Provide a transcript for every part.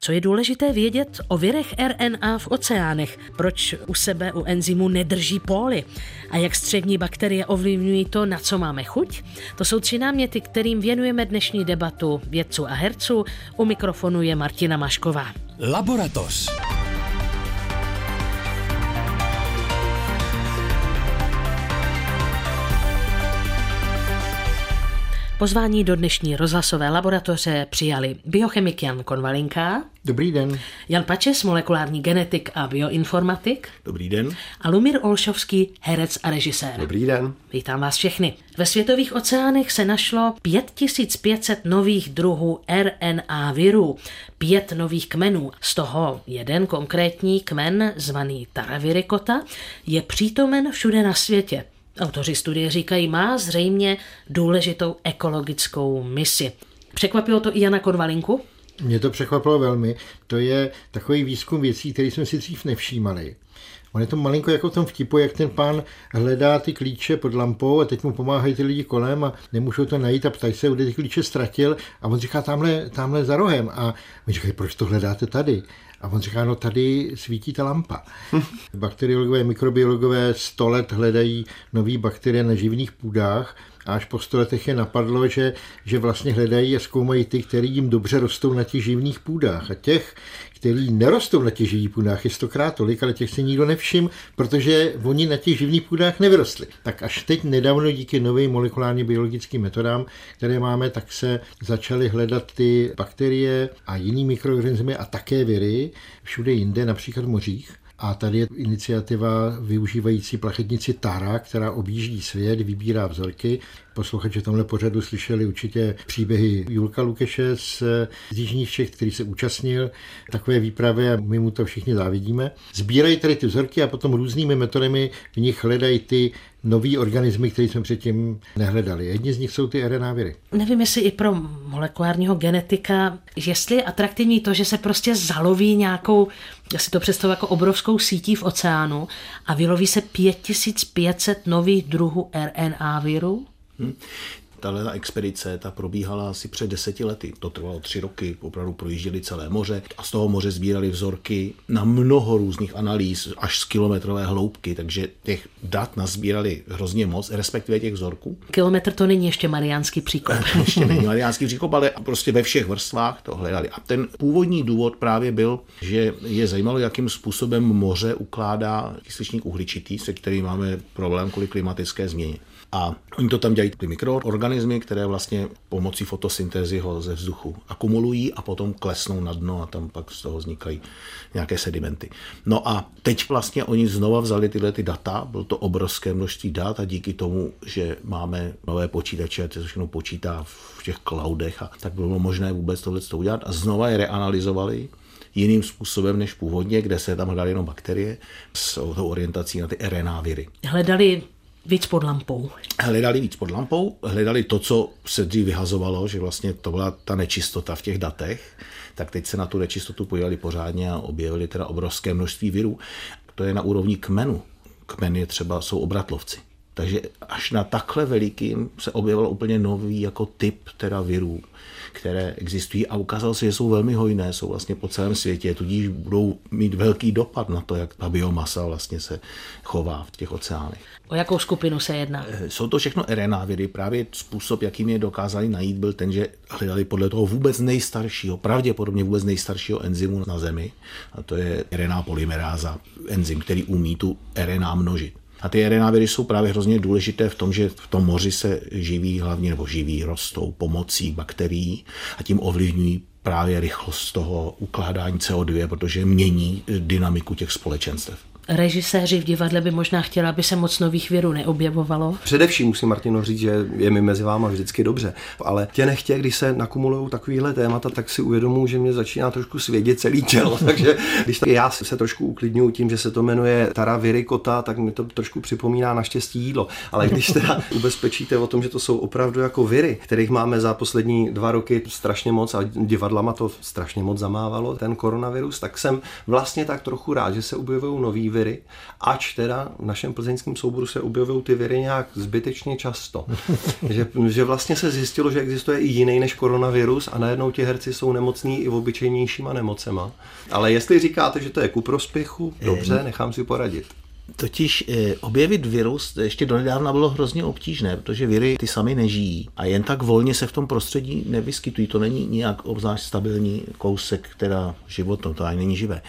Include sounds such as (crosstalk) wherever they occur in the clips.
Co je důležité vědět o virech RNA v oceánech? Proč u sebe u enzymu nedrží póly? A jak střevní bakterie ovlivňují to, na co máme chuť? To jsou tři náměty, kterým věnujeme dnešní debatu vědců a herců. U mikrofonu je Martina Mašková. Laboratoř. Pozvání do dnešní rozhlasové laboratoře přijali biochemik Jan Konvalinka. Dobrý den. Jan Pačes, molekulární genetik a bioinformatik. Dobrý den. A Lumír Olšovský, herec a režisér. Dobrý den. Vítám vás všechny. Ve světových oceánech se našlo 5500 nových druhů RNA virů, pět nových kmenů. Z toho jeden konkrétní kmen, zvaný Taravirikota, je přítomen všude na světě. Autoři studie říkají, má zřejmě důležitou ekologickou misi. Překvapilo to i Jana Konvalinku? Mě to překvapilo velmi. To je takový výzkum věcí, který jsme si dřív nevšímali. On je to malinko jako v tom vtipu, jak ten pán hledá ty klíče pod lampou a teď mu pomáhají ty lidi kolem a nemůžou to najít a ptají se, kde ty klíče ztratil a on říká tamhle, tamhle za rohem a my říkají, proč to hledáte tady? A on říká, no tady svítí ta lampa. (laughs) Bakteriologové, mikrobiologové sto let hledají nové bakterie na živných půdách a až po sto letech je napadlo, že, že vlastně hledají a zkoumají ty, který jim dobře rostou na těch živných půdách. A těch, který nerostou na těch živých půdách, je stokrát tolik, ale těch si nikdo nevšim, protože oni na těch živných půdách nevyrostli. Tak až teď nedávno díky novým molekulárně biologickým metodám, které máme, tak se začaly hledat ty bakterie a jiný mikroorganismy a také viry všude jinde, například v mořích. A tady je iniciativa využívající plachetnici Tara, která objíždí svět, vybírá vzorky posluchači tomhle pořadu slyšeli určitě příběhy Julka Lukeše z, z Jižních Čech, který se účastnil takové výpravy a my mu to všichni závidíme. Sbírají tady ty vzorky a potom různými metodami v nich hledají ty nový organismy, které jsme předtím nehledali. Jedni z nich jsou ty RNA viry. Nevím, jestli i pro molekulárního genetika, jestli je atraktivní to, že se prostě zaloví nějakou, já si to představuji jako obrovskou sítí v oceánu a vyloví se 5500 nových druhů RNA virů. Hmm. Tahle expedice ta probíhala asi před deseti lety. To trvalo tři roky, opravdu projížděli celé moře a z toho moře sbírali vzorky na mnoho různých analýz, až z kilometrové hloubky, takže těch dat nazbírali hrozně moc, respektive těch vzorků. Kilometr to není ještě mariánský příkop. (laughs) ještě není mariánský příkop, ale prostě ve všech vrstvách to hledali. A ten původní důvod právě byl, že je zajímalo, jakým způsobem moře ukládá kysličník uhličitý, se kterým máme problém kvůli klimatické změně. A oni to tam dělají ty mikroorganismy, které vlastně pomocí fotosyntézy ho ze vzduchu akumulují a potom klesnou na dno a tam pak z toho vznikají nějaké sedimenty. No a teď vlastně oni znova vzali tyhle ty data, bylo to obrovské množství dat a díky tomu, že máme nové počítače, to všechno počítá v těch cloudech a tak bylo možné vůbec tohle udělat a znova je reanalyzovali jiným způsobem než původně, kde se tam hledali jenom bakterie s orientací na ty RNA viry. Hledali víc pod lampou. Hledali víc pod lampou, hledali to, co se dřív vyhazovalo, že vlastně to byla ta nečistota v těch datech, tak teď se na tu nečistotu podívali pořádně a objevili teda obrovské množství virů. To je na úrovni kmenu. Kmen je třeba, jsou obratlovci. Takže až na takhle velikým se objevil úplně nový jako typ teda virů které existují a ukázalo se, že jsou velmi hojné, jsou vlastně po celém světě, tudíž budou mít velký dopad na to, jak ta biomasa vlastně se chová v těch oceánech. O jakou skupinu se jedná? Eh, jsou to všechno RNA viry. Právě způsob, jakým je dokázali najít, byl ten, že hledali podle toho vůbec nejstaršího, pravděpodobně vůbec nejstaršího enzymu na Zemi, a to je RNA polymeráza, enzym, který umí tu RNA množit. A ty viry jsou právě hrozně důležité v tom, že v tom moři se živí hlavně, nebo živí, rostou pomocí bakterií a tím ovlivňují právě rychlost toho ukládání CO2, protože mění dynamiku těch společenstev režiséři v divadle by možná chtěli, aby se moc nových věrů neobjevovalo? Především musím Martino říct, že je mi mezi váma vždycky dobře, ale tě nechtě, když se nakumulují takovýhle témata, tak si uvědomuji, že mě začíná trošku svědět celý tělo, (laughs) takže když tak já se trošku uklidňuji tím, že se to jmenuje Tara Virikota, tak mi to trošku připomíná naštěstí jídlo. Ale když teda (laughs) ubezpečíte o tom, že to jsou opravdu jako viry, kterých máme za poslední dva roky strašně moc a divadlama to strašně moc zamávalo, ten koronavirus, tak jsem vlastně tak trochu rád, že se objevují nový viry viry, ač teda v našem plzeňském souboru se objevují ty viry nějak zbytečně často. (laughs) že, že vlastně se zjistilo, že existuje i jiný než koronavirus a najednou ti herci jsou nemocní i v obyčejnějšíma nemocema. Ale jestli říkáte, že to je ku prospěchu, dobře, nechám si poradit. Totiž eh, objevit virus ještě donedávna bylo hrozně obtížné, protože viry ty sami nežijí a jen tak volně se v tom prostředí nevyskytují. To není nějak obzvlášť stabilní kousek, která život, to ani není živé.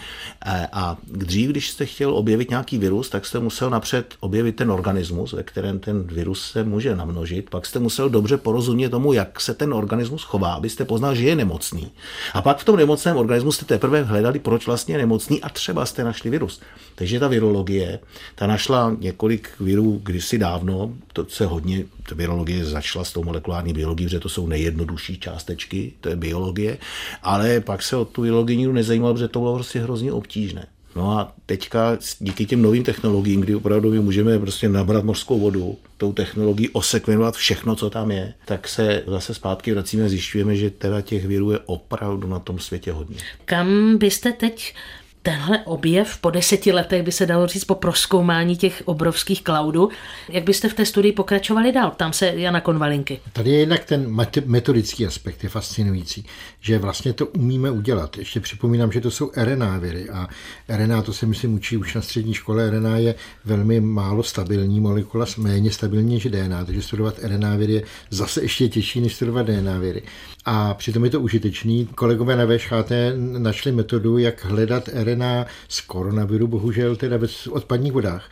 Eh, a dřív, když jste chtěl objevit nějaký virus, tak jste musel napřed objevit ten organismus, ve kterém ten virus se může namnožit. Pak jste musel dobře porozumět tomu, jak se ten organismus chová, abyste poznal, že je nemocný. A pak v tom nemocném organismu jste teprve hledali, proč vlastně je nemocný a třeba jste našli virus. Takže ta virologie ta našla několik virů kdysi dávno, to se hodně, ta virologie začala s tou molekulární biologií, protože to jsou nejjednodušší částečky, to je biologie, ale pak se o tu biologii nikdo nezajímal, protože to bylo prostě hrozně obtížné. No a teďka díky těm novým technologiím, kdy opravdu my můžeme prostě nabrat mořskou vodu, tou technologií osekvenovat všechno, co tam je, tak se zase zpátky vracíme a zjišťujeme, že teda těch virů je opravdu na tom světě hodně. Kam byste teď tenhle objev po deseti letech, by se dalo říct, po proskoumání těch obrovských cloudů, jak byste v té studii pokračovali dál? Tam se Jana Konvalinky. Tady je jednak ten metodický aspekt, je fascinující, že vlastně to umíme udělat. Ještě připomínám, že to jsou RNA viry a RNA, to se myslím učí už na střední škole, RNA je velmi málo stabilní molekula, méně stabilní než DNA, takže studovat RNA viry je zase ještě těžší, než studovat DNA viry. A přitom je to užitečný. Kolegové na VŠHT našli metodu, jak hledat RNA z koronaviru, bohužel teda ve odpadních vodách.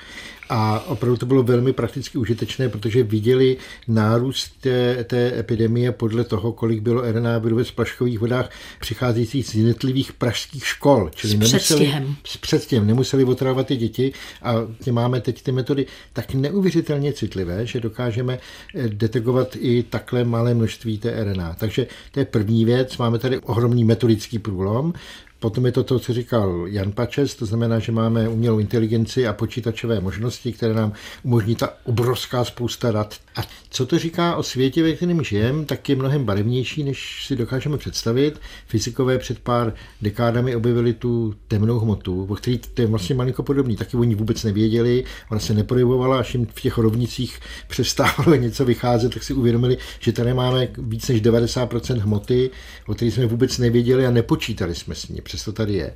A opravdu to bylo velmi prakticky užitečné, protože viděli nárůst té, té epidemie podle toho, kolik bylo RNA viru ve splaškových vodách přicházejících z jednotlivých pražských škol. Čili s nemuseli, s předstihem. Nemuseli otravovat ty děti a tě máme teď ty metody tak neuvěřitelně citlivé, že dokážeme eh, detekovat i takhle malé množství té RNA. Takže to je první věc. Máme tady ohromný metodický průlom. Potom je to to, co říkal Jan Pačes, to znamená, že máme umělou inteligenci a počítačové možnosti, které nám umožní ta obrovská spousta dat. A co to říká o světě, ve kterém žijeme, tak je mnohem barevnější, než si dokážeme představit. Fyzikové před pár dekádami objevili tu temnou hmotu, o který to je vlastně malinko podobný. Taky oni vůbec nevěděli, ona se neprojevovala, až jim v těch rovnicích (laughs) přestávalo něco vycházet, tak si uvědomili, že tady máme víc než 90% hmoty, o které jsme vůbec nevěděli a nepočítali jsme s ní přesto tady je.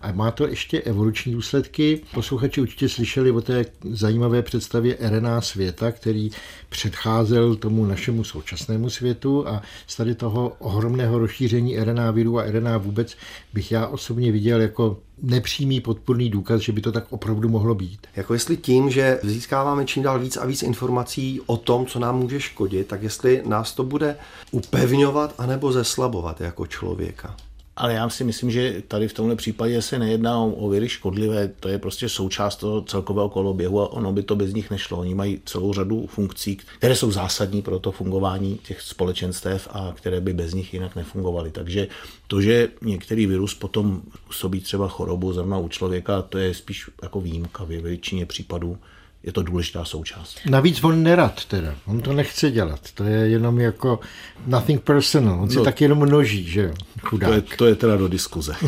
A má to ještě evoluční důsledky. Posluchači určitě slyšeli o té zajímavé představě RNA světa, který předcházel tomu našemu současnému světu a z tady toho ohromného rozšíření RNA virů a RNA vůbec bych já osobně viděl jako nepřímý podporný důkaz, že by to tak opravdu mohlo být. Jako jestli tím, že získáváme čím dál víc a víc informací o tom, co nám může škodit, tak jestli nás to bude upevňovat anebo zeslabovat jako člověka. Ale já si myslím, že tady v tomhle případě se nejedná o viry škodlivé, to je prostě součást toho celkového koloběhu a ono by to bez nich nešlo. Oni mají celou řadu funkcí, které jsou zásadní pro to fungování těch společenstev a které by bez nich jinak nefungovaly. Takže to, že některý virus potom působí třeba chorobu zrovna u člověka, to je spíš jako výjimka ve většině případů je to důležitá součást. Navíc on nerad teda, on to nechce dělat, to je jenom jako nothing personal, on si no, tak jenom množí, že jo, chudák. To je, to je teda do diskuze. (laughs)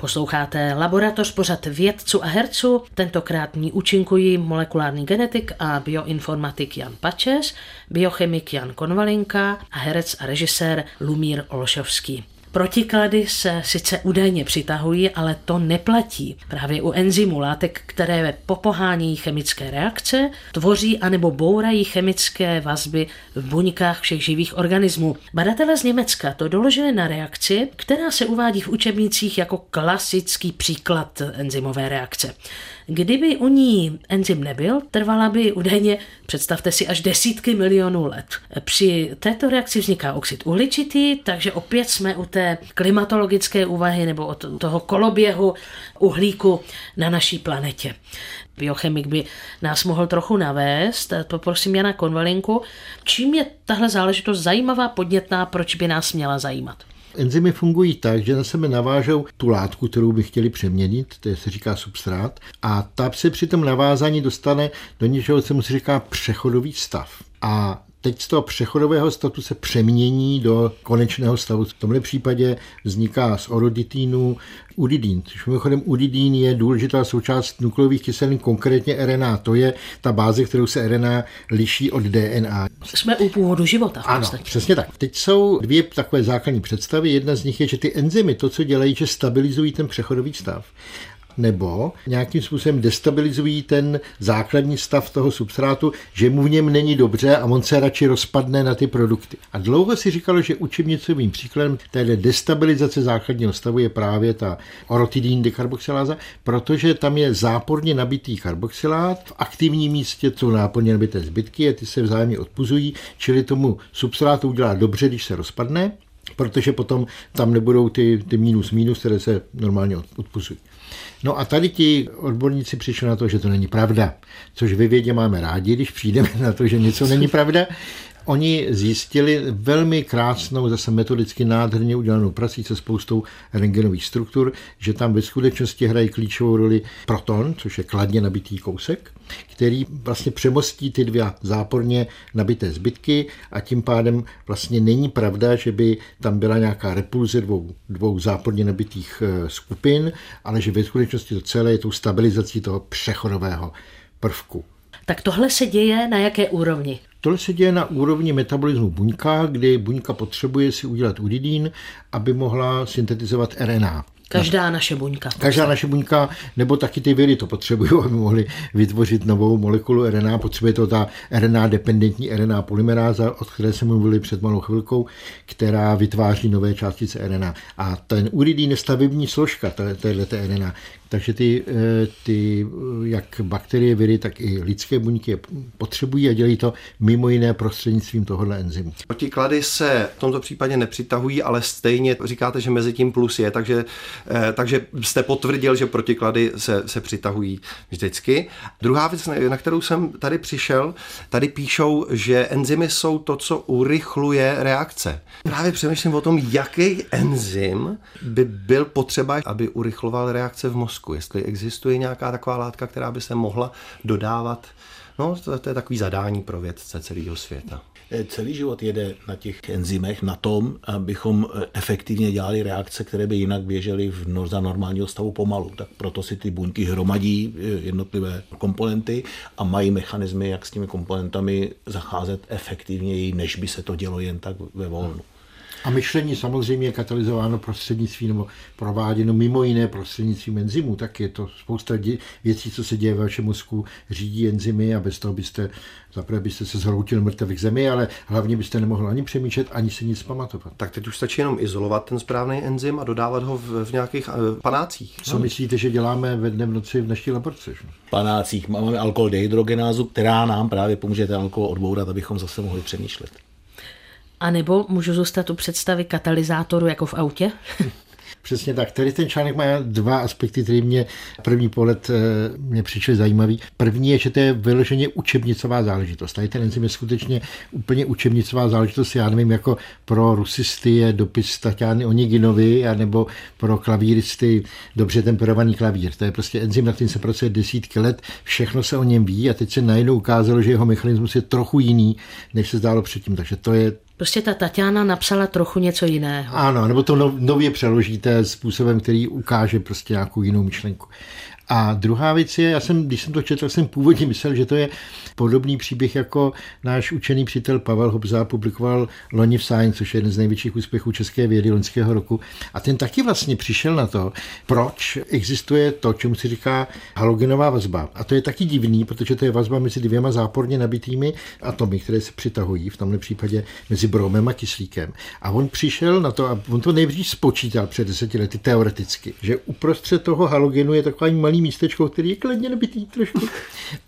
Posloucháte Laboratoř pořad vědců a herců. Tentokrát ní účinkují molekulární genetik a bioinformatik Jan Pačes, biochemik Jan Konvalinka a herec a režisér Lumír Olšovský. Protiklady se sice údajně přitahují, ale to neplatí. Právě u enzymů látek, které popohání chemické reakce, tvoří anebo bourají chemické vazby v buňkách všech živých organismů. Badatelé z Německa to doložili na reakci, která se uvádí v učebnicích jako klasický příklad enzymové reakce. Kdyby u ní enzym nebyl, trvala by údajně, představte si, až desítky milionů let. Při této reakci vzniká oxid uhličitý, takže opět jsme u té klimatologické úvahy nebo od toho koloběhu uhlíku na naší planetě. Biochemik by nás mohl trochu navést. Poprosím Jana Konvalinku, čím je tahle záležitost zajímavá, podnětná, proč by nás měla zajímat? Enzymy fungují tak, že na sebe navážou tu látku, kterou by chtěli přeměnit, to je, se říká substrát, a ta se při tom navázání dostane do něčeho, co mu se říká přechodový stav. A teď z toho přechodového statu se přemění do konečného stavu. V tomhle případě vzniká z oroditínu udidín. Což mimochodem udidín je důležitá součást nukleových kyselin, konkrétně RNA. To je ta báze, kterou se RNA liší od DNA. Jsme u původu života v ano, přesně tak. Teď jsou dvě takové základní představy. Jedna z nich je, že ty enzymy to, co dělají, že stabilizují ten přechodový stav nebo nějakým způsobem destabilizují ten základní stav toho substrátu, že mu v něm není dobře a on se radši rozpadne na ty produkty. A dlouho si říkalo, že učebnicovým příkladem téhle destabilizace základního stavu je právě ta orotidín dekarboxyláza, protože tam je záporně nabitý karboxylát, v aktivním místě jsou náporně nabité zbytky a ty se vzájemně odpuzují, čili tomu substrátu udělá dobře, když se rozpadne, protože potom tam nebudou ty, ty minus minus, které se normálně odpuzují. No a tady ti odborníci přišli na to, že to není pravda, což ve vědě máme rádi, když přijdeme na to, že něco není pravda. Oni zjistili velmi krásnou, zase metodicky nádherně udělanou prací se spoustou rengenových struktur, že tam ve skutečnosti hrají klíčovou roli proton, což je kladně nabitý kousek, který vlastně přemostí ty dvě záporně nabité zbytky a tím pádem vlastně není pravda, že by tam byla nějaká repulze dvou, dvou záporně nabitých eh, skupin, ale že ve skutečnosti to celé je tou stabilizací toho přechodového prvku. Tak tohle se děje na jaké úrovni? Tohle se děje na úrovni metabolismu buňka, kdy buňka potřebuje si udělat uridín, aby mohla syntetizovat RNA. Každá naše buňka. Každá naše buňka, nebo taky ty viry to potřebují, (laughs) aby mohly vytvořit novou molekulu RNA. Potřebuje to ta RNA dependentní RNA polymeráza, od které jsme mluvili před malou chvilkou, která vytváří nové částice RNA. A ten uridín je stavební složka této RNA. Takže ty, eh, ty eh, jak bakterie, viry, tak i lidské buňky potřebují a dělají to mimo jiné prostřednictvím tohohle enzymu. Protiklady se v tomto případě nepřitahují, ale stejně říkáte, že mezi tím plus je, takže, eh, takže jste potvrdil, že protiklady se, se přitahují vždycky. Druhá věc, na kterou jsem tady přišel, tady píšou, že enzymy jsou to, co urychluje reakce. Právě přemýšlím o tom, jaký enzym by byl potřeba, aby urychloval reakce v mozku mozku, jestli existuje nějaká taková látka, která by se mohla dodávat. No, to, to je takový zadání pro vědce celého světa. E, celý život jede na těch enzymech, na tom, abychom e, efektivně dělali reakce, které by jinak běžely v, za normálního stavu pomalu. Tak proto si ty buňky hromadí e, jednotlivé komponenty a mají mechanismy, jak s těmi komponentami zacházet efektivněji, než by se to dělo jen tak ve volnu. A myšlení samozřejmě je katalyzováno prostřednictvím nebo prováděno mimo jiné prostřednictvím enzymů, tak je to spousta věcí, co se děje ve vašem mozku, řídí enzymy a bez toho byste, zaprvé byste se zhroutil mrtev k zemi, ale hlavně byste nemohl ani přemýšlet, ani si nic pamatovat. Tak teď už stačí jenom izolovat ten správný enzym a dodávat ho v, v nějakých uh, panácích. Co no? myslíte, že děláme ve dne v noci v naší laborce? Panácích máme alkohol dehydrogenázu, která nám právě pomůže ten alkohol odbourat, abychom zase mohli přemýšlet. A nebo můžu zůstat u představy katalyzátoru jako v autě? (laughs) Přesně tak. Tady ten článek má dva aspekty, které mě první pohled eh, mě přišly zajímavý. První je, že to je vyloženě učebnicová záležitost. Tady ten enzym je skutečně úplně učebnicová záležitost. Já nevím, jako pro rusisty je dopis Tatiany Oniginovi, nebo pro klavíristy dobře temperovaný klavír. To je prostě enzym, na kterým se pracuje desítky let, všechno se o něm ví a teď se najednou ukázalo, že jeho mechanismus je trochu jiný, než se zdálo předtím. Takže to je Prostě ta Tatiana napsala trochu něco jiného. Ano, nebo to nově přeložíte způsobem, který ukáže prostě nějakou jinou myšlenku. A druhá věc je, já jsem, když jsem to četl, jsem původně myslel, že to je podobný příběh, jako náš učený přítel Pavel Hobza publikoval loni v Science, což je jeden z největších úspěchů české vědy loňského roku. A ten taky vlastně přišel na to, proč existuje to, čemu se říká halogenová vazba. A to je taky divný, protože to je vazba mezi dvěma záporně nabitými atomy, které se přitahují, v tomhle případě mezi bromem a kyslíkem. A on přišel na to, a on to nejdřív spočítal před deseti lety teoreticky, že uprostřed toho halogenu je takový malý místečko, který je kladně nabitý trošku.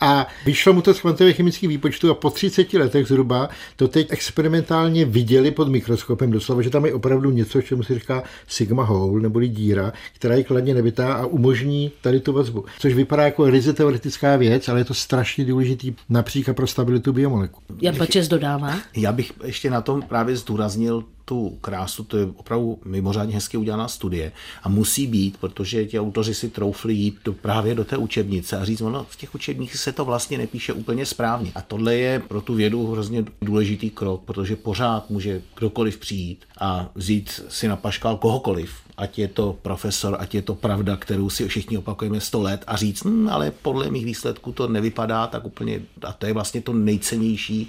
A vyšlo mu to z kvantových chemických výpočtů a po 30 letech zhruba to teď experimentálně viděli pod mikroskopem doslova, že tam je opravdu něco, čemu se říká sigma hole, neboli díra, která je kladně nabitá a umožní tady tu vazbu. Což vypadá jako ryze teoretická věc, ale je to strašně důležitý například pro stabilitu biomolekul. Jan Pačes dodává? Já bych ještě na tom právě zdůraznil tu krásu, to je opravdu mimořádně hezky udělaná studie a musí být, protože ti autoři si troufli jít do právě do té učebnice a říct, no v těch učebnicích se to vlastně nepíše úplně správně. A tohle je pro tu vědu hrozně důležitý krok, protože pořád může kdokoliv přijít a vzít si na paškal kohokoliv, ať je to profesor, ať je to pravda, kterou si všichni opakujeme 100 let a říct, hm, ale podle mých výsledků to nevypadá tak úplně, a to je vlastně to nejcennější,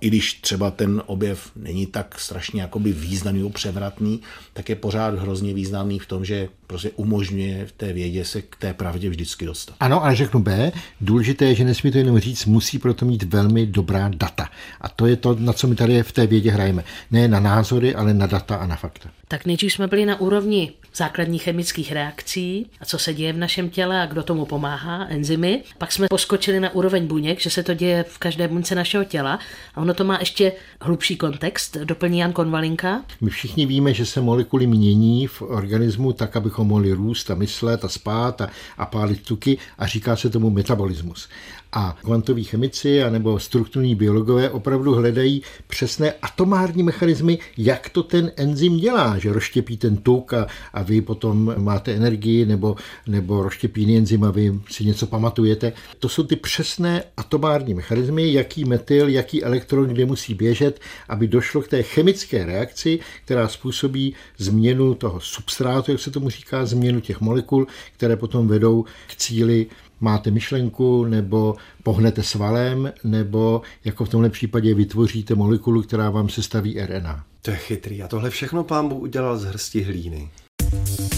i když třeba ten objev není tak strašně jakoby významný, převratný, tak je pořád hrozně významný v tom, že prostě umožňuje v té vědě se k té pravdě vždycky dostat. Ano, ale řeknu B. Důležité je, že nesmí to jenom říct, musí proto mít velmi dobrá data. A to je to, na co my tady v té vědě hrajeme. Ne na názory, ale na data a na fakta. Tak nejdřív jsme byli na úrovni základních chemických reakcí a co se děje v našem těle a kdo tomu pomáhá, enzymy. Pak jsme poskočili na úroveň buněk, že se to děje v každé buňce našeho těla a ono to má ještě hlubší kontext, doplní Jan Konvalinka. My všichni víme, že se molekuly mění v organismu tak, abychom mohli růst a myslet a spát a, a pálit tuky a říká se tomu metabolismus. A kvantoví chemici anebo strukturní biologové opravdu hledají přesné atomární mechanismy, jak to ten enzym dělá, že rozštěpí ten tuk a, a vy potom máte energii nebo, nebo rozštěpí jiný enzym a vy si něco pamatujete. To jsou ty přesné atomární mechanismy, jaký metyl, jaký elektron kde musí běžet, aby došlo k té chemické reakci, která způsobí změnu toho substrátu, jak se tomu říká, změnu těch molekul, které potom vedou k cíli máte myšlenku, nebo pohnete svalem, nebo jako v tomhle případě vytvoříte molekulu, která vám se staví RNA. To je chytrý. A tohle všechno pán Bůh udělal z hrsti hlíny.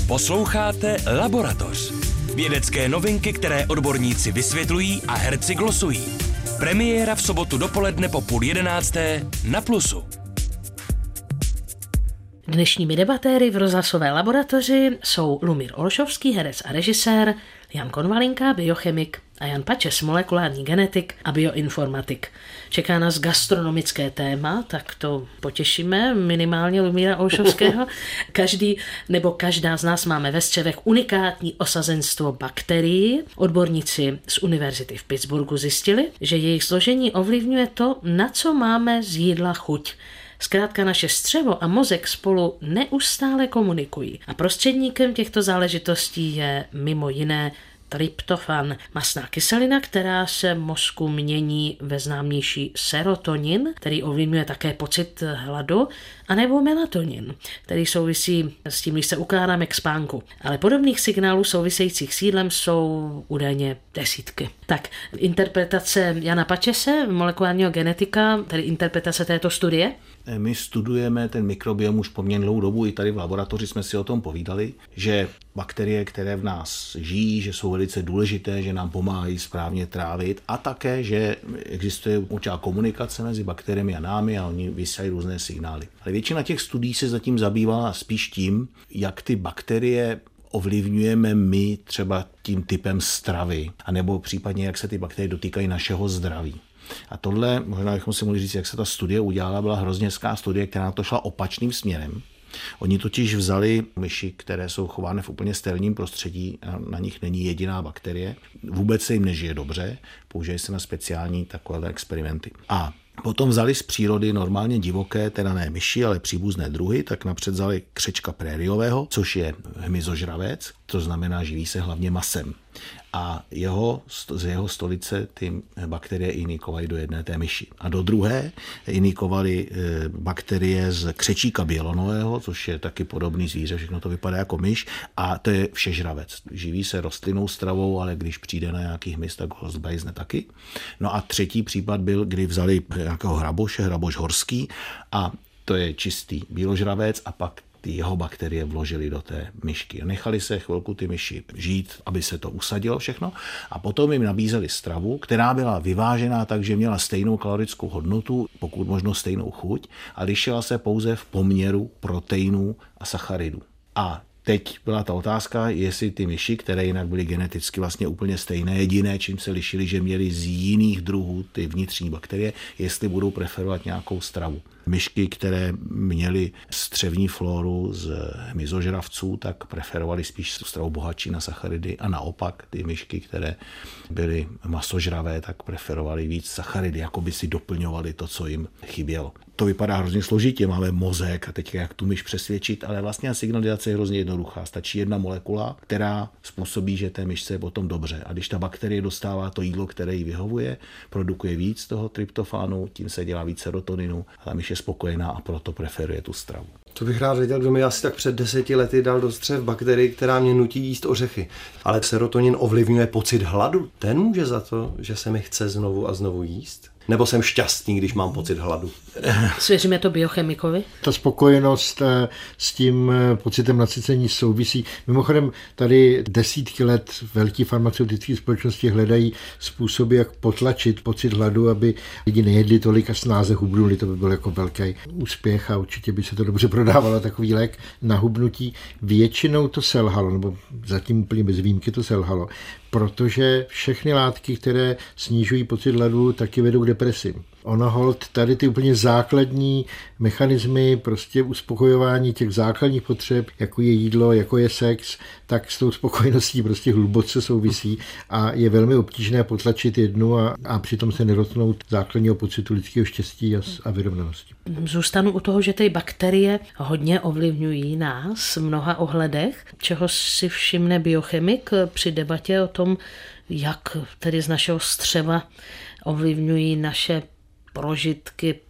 Posloucháte Laboratoř. Vědecké novinky, které odborníci vysvětlují a herci glosují. Premiéra v sobotu dopoledne po půl jedenácté na Plusu. Dnešními debatéry v rozhlasové laboratoři jsou Lumír Olšovský, herec a režisér, Jan Konvalinka, biochemik a Jan Pačes, molekulární genetik a bioinformatik. Čeká nás gastronomické téma, tak to potěšíme minimálně Lumíra Olšovského. (laughs) Každý nebo každá z nás máme ve střevech unikátní osazenstvo bakterií. Odborníci z univerzity v Pittsburghu zjistili, že jejich složení ovlivňuje to, na co máme z jídla chuť. Zkrátka naše střevo a mozek spolu neustále komunikují a prostředníkem těchto záležitostí je mimo jiné tryptofan, masná kyselina, která se mozku mění ve známější serotonin, který ovlivňuje také pocit hladu, anebo melatonin, který souvisí s tím, když se ukládáme k spánku. Ale podobných signálů souvisejících s jídlem jsou údajně desítky. Tak, interpretace Jana Pačese, molekulárního genetika, tedy interpretace této studie? My studujeme ten mikrobiom už poměrně dlouhou dobu, i tady v laboratoři jsme si o tom povídali, že bakterie, které v nás žijí, že jsou velice důležité, že nám pomáhají správně trávit a také, že existuje určitá komunikace mezi bakteriemi a námi a oni vysílají různé signály. Ale většina těch studií se zatím zabývala spíš tím, jak ty bakterie ovlivňujeme my třeba tím typem stravy, anebo případně jak se ty bakterie dotýkají našeho zdraví. A tohle, možná bychom si mohli říct, jak se ta studie udělala, byla hrozně studie, která na to šla opačným směrem. Oni totiž vzali myši, které jsou chovány v úplně sterilním prostředí, na nich není jediná bakterie, vůbec se jim nežije dobře, používají se na speciální takové experimenty. A Potom vzali z přírody normálně divoké, teda ne myši, ale příbuzné druhy, tak napřed vzali křečka prériového, což je hmyzožravec, to znamená živí se hlavně masem a jeho, z jeho stolice ty bakterie inikovaly do jedné té myši. A do druhé inikovaly e, bakterie z křečíka bělonového, což je taky podobný zvíře, všechno to vypadá jako myš, a to je všežravec. Živí se rostlinnou stravou, ale když přijde na nějaký hmyz, tak ho zbajzne taky. No a třetí případ byl, kdy vzali nějakého hraboše, hraboš horský, a to je čistý bíložravec a pak ty jeho bakterie vložili do té myšky. Nechali se chvilku ty myši žít, aby se to usadilo všechno a potom jim nabízeli stravu, která byla vyvážená tak, že měla stejnou kalorickou hodnotu, pokud možno stejnou chuť a lišila se pouze v poměru proteinů a sacharidů. A Teď byla ta otázka, jestli ty myši, které jinak byly geneticky vlastně úplně stejné, jediné, čím se lišily, že měly z jiných druhů ty vnitřní bakterie, jestli budou preferovat nějakou stravu. Myšky, které měly střevní floru z hmyzožravců, tak preferovali spíš stravu bohatší na sacharidy a naopak ty myšky, které byly masožravé, tak preferovali víc sacharidy, jako by si doplňovali to, co jim chybělo. To vypadá hrozně složitě, máme mozek a teď jak tu myš přesvědčit, ale vlastně signalizace je hrozně jednoduchá. Stačí jedna molekula, která způsobí, že té myšce je potom dobře. A když ta bakterie dostává to jídlo, které jí vyhovuje, produkuje víc toho tryptofánu, tím se dělá víc serotoninu a ta myš je spokojená a proto preferuje tu stravu. To bych rád věděl, kdo mi asi tak před deseti lety dal do střev bakterii, která mě nutí jíst ořechy. Ale serotonin ovlivňuje pocit hladu. Ten může za to, že se mi chce znovu a znovu jíst? Nebo jsem šťastný, když mám pocit hladu? Svěříme to biochemikovi? Ta spokojenost eh, s tím eh, pocitem nasycení souvisí. Mimochodem, tady desítky let velký farmaceutické společnosti hledají způsoby, jak potlačit pocit hladu, aby lidi nejedli tolik a snáze hubnuli. To by byl jako velký úspěch a určitě by se to dobře prodávalo, takový lék na hubnutí. Většinou to selhalo, nebo zatím úplně bez výjimky to selhalo protože všechny látky, které snižují pocit hladu, taky vedou k depresi. Ono hold tady ty úplně základní mechanismy prostě uspokojování těch základních potřeb, jako je jídlo, jako je sex, tak s tou spokojeností prostě hluboce souvisí a je velmi obtížné potlačit jednu a, a přitom se nedotknout základního pocitu lidského štěstí a, a vyrovnanosti. Zůstanu u toho, že ty bakterie hodně ovlivňují nás v mnoha ohledech, čeho si všimne biochemik při debatě o tom, jak tedy z našeho střeva ovlivňují naše prožitky,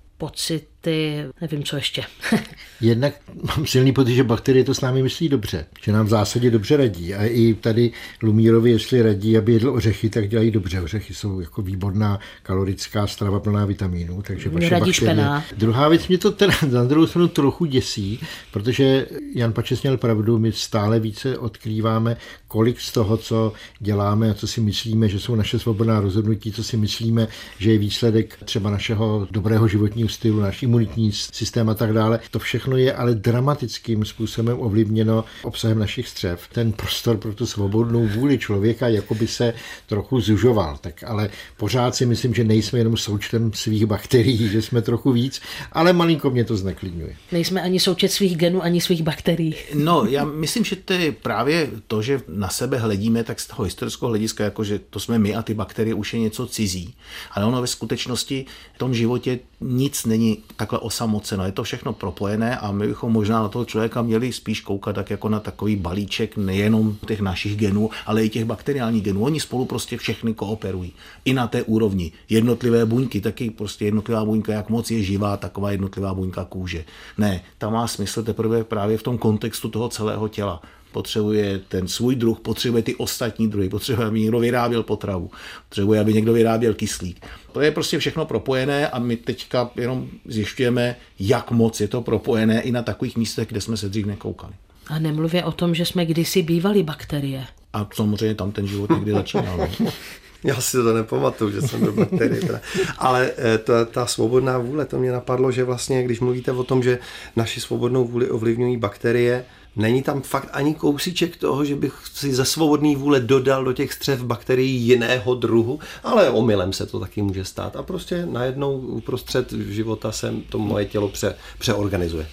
pocity, nevím co ještě. (laughs) Jednak mám silný pocit, že bakterie to s námi myslí dobře, že nám v zásadě dobře radí. A i tady Lumírovi, jestli radí, aby jedl ořechy, tak dělají dobře. Ořechy jsou jako výborná kalorická strava plná vitamínů, takže vaše radí bakterie. Špená. Druhá věc mě to teda (laughs) na druhou stranu trochu děsí, protože Jan Pačes měl pravdu, my stále více odkrýváme, kolik z toho, co děláme a co si myslíme, že jsou naše svobodná rozhodnutí, co si myslíme, že je výsledek třeba našeho dobrého životního stylu, náš imunitní systém a tak dále. To všechno je ale dramatickým způsobem ovlivněno obsahem našich střev. Ten prostor pro tu svobodnou vůli člověka jako by se trochu zužoval. Tak ale pořád si myslím, že nejsme jenom součtem svých bakterií, že jsme trochu víc, ale malinko mě to zneklidňuje. Nejsme ani součet svých genů, ani svých bakterií. No, já myslím, že to je právě to, že na sebe hledíme, tak z toho historického hlediska, jako že to jsme my a ty bakterie už je něco cizí. Ale ono ve skutečnosti v tom životě nic není takhle osamoceno. Je to všechno propojené a my bychom možná na toho člověka měli spíš koukat tak jako na takový balíček nejenom těch našich genů, ale i těch bakteriálních genů. Oni spolu prostě všechny kooperují. I na té úrovni. Jednotlivé buňky, taky prostě jednotlivá buňka, jak moc je živá, taková jednotlivá buňka kůže. Ne, ta má smysl teprve právě v tom kontextu toho celého těla potřebuje ten svůj druh, potřebuje ty ostatní druhy, potřebuje, aby někdo vyráběl potravu, potřebuje, aby někdo vyráběl kyslík. To je prostě všechno propojené a my teďka jenom zjišťujeme, jak moc je to propojené i na takových místech, kde jsme se dřív nekoukali. A nemluvě o tom, že jsme kdysi bývali bakterie. A samozřejmě tam ten život někdy začínal. (laughs) Já si to nepamatuju, že jsem byl bakterie. Ale eh, ta, ta svobodná vůle, to mě napadlo, že vlastně, když mluvíte o tom, že naši svobodnou vůli ovlivňují bakterie, Není tam fakt ani kousíček toho, že bych si ze svobodný vůle dodal do těch střev bakterií jiného druhu, ale omylem se to taky může stát. A prostě najednou uprostřed života se to moje tělo pře, přeorganizuje.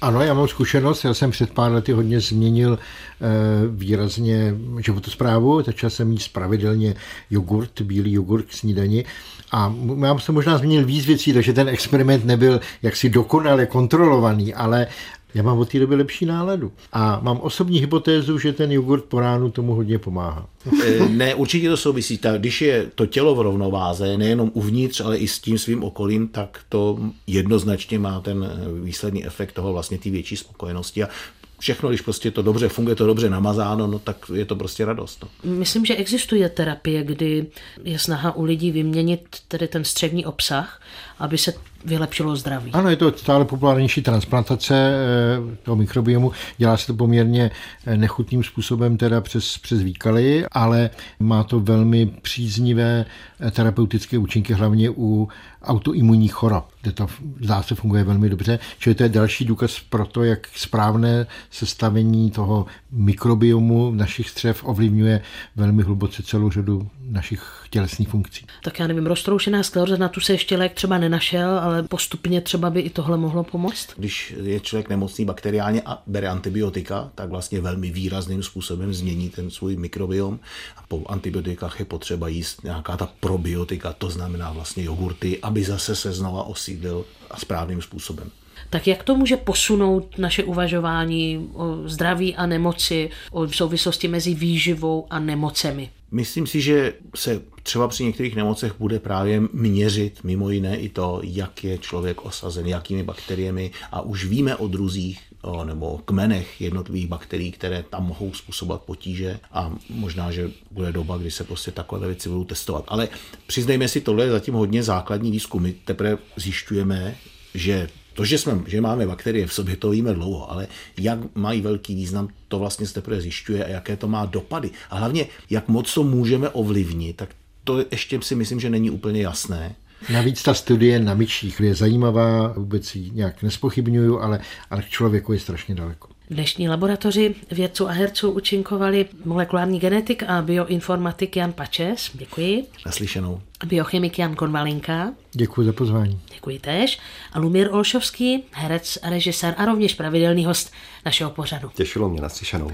Ano, já mám zkušenost, já jsem před pár lety hodně změnil e, výrazně životosprávu, začal jsem jíst pravidelně jogurt, bílý jogurt k snídani a já jsem možná změnil víc věcí, takže ten experiment nebyl jaksi dokonale kontrolovaný, ale já mám od té doby lepší náladu. A mám osobní hypotézu, že ten jogurt po ránu tomu hodně pomáhá. (laughs) Eh, ne, určitě to souvisí. Tak, když je to tělo v rovnováze, nejenom uvnitř, ale i s tím svým okolím, tak to jednoznačně má ten eh, výsledný efekt toho vlastně té větší spokojenosti. A všechno, když prostě to dobře funguje, to dobře namazáno, no tak je to prostě radost. No. Myslím, že existuje terapie, kdy je snaha u lidí vyměnit tedy ten střevní obsah, aby se vylepšilo zdraví. Ano, je to stále populárnější transplantace eh, toho mikrobiomu. Dělá se to poměrně eh, nechutným způsobem, teda přes, přes výkaly, ale má to velmi příznivé eh, terapeutické účinky, hlavně u autoimunních chorob, kde to zdá se funguje velmi dobře. Čili to je další důkaz pro to, jak správné sestavení toho mikrobiomu našich střev ovlivňuje velmi hluboce celou řadu našich tělesných funkcí. Tak já nevím, roztroušená skleroza, na tu se ještě lék třeba nenašel, ale postupně třeba by i tohle mohlo pomoct? Když je člověk nemocný bakteriálně a bere antibiotika, tak vlastně velmi výrazným způsobem změní ten svůj mikrobiom. A po antibiotikách je potřeba jíst nějaká ta probiotika, to znamená vlastně jogurty, aby zase se znova osídlil a správným způsobem. Tak jak to může posunout naše uvažování o zdraví a nemoci, o souvislosti mezi výživou a nemocemi? Myslím si, že se třeba při některých nemocech bude právě měřit mimo jiné i to, jak je člověk osazen, jakými bakteriemi a už víme o druzích nebo kmenech jednotlivých bakterií, které tam mohou způsobovat potíže a možná, že bude doba, kdy se prostě takové věci budou testovat. Ale přiznejme si, tohle je zatím hodně základní výzkum. My teprve zjišťujeme, že to, že, jsme, že máme bakterie v sobě, to víme dlouho, ale jak mají velký význam, to vlastně se teprve zjišťuje a jaké to má dopady. A hlavně, jak moc to můžeme ovlivnit, tak to ještě si myslím, že není úplně jasné. Navíc ta studie na myčích je zajímavá, vůbec ji nějak nespochybnuju, ale, ale k člověku je strašně daleko. V dnešní laboratoři vědců a herců účinkovali molekulární genetik a bioinformatik Jan Pačes. Děkuji. Naslyšenou. Biochemik Jan Konvalinka. Děkuji za pozvání. Děkuji též. A Lumír Olšovský, herec, režisér a rovněž pravidelný host našeho pořadu. Těšilo mě naslyšenou.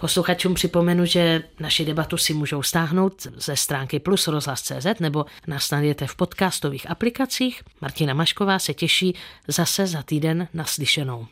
Posluchačům připomenu, že naši debatu si můžou stáhnout ze stránky plus rozhlas.cz nebo nás najdete v podcastových aplikacích. Martina Mašková se těší zase za týden naslyšenou.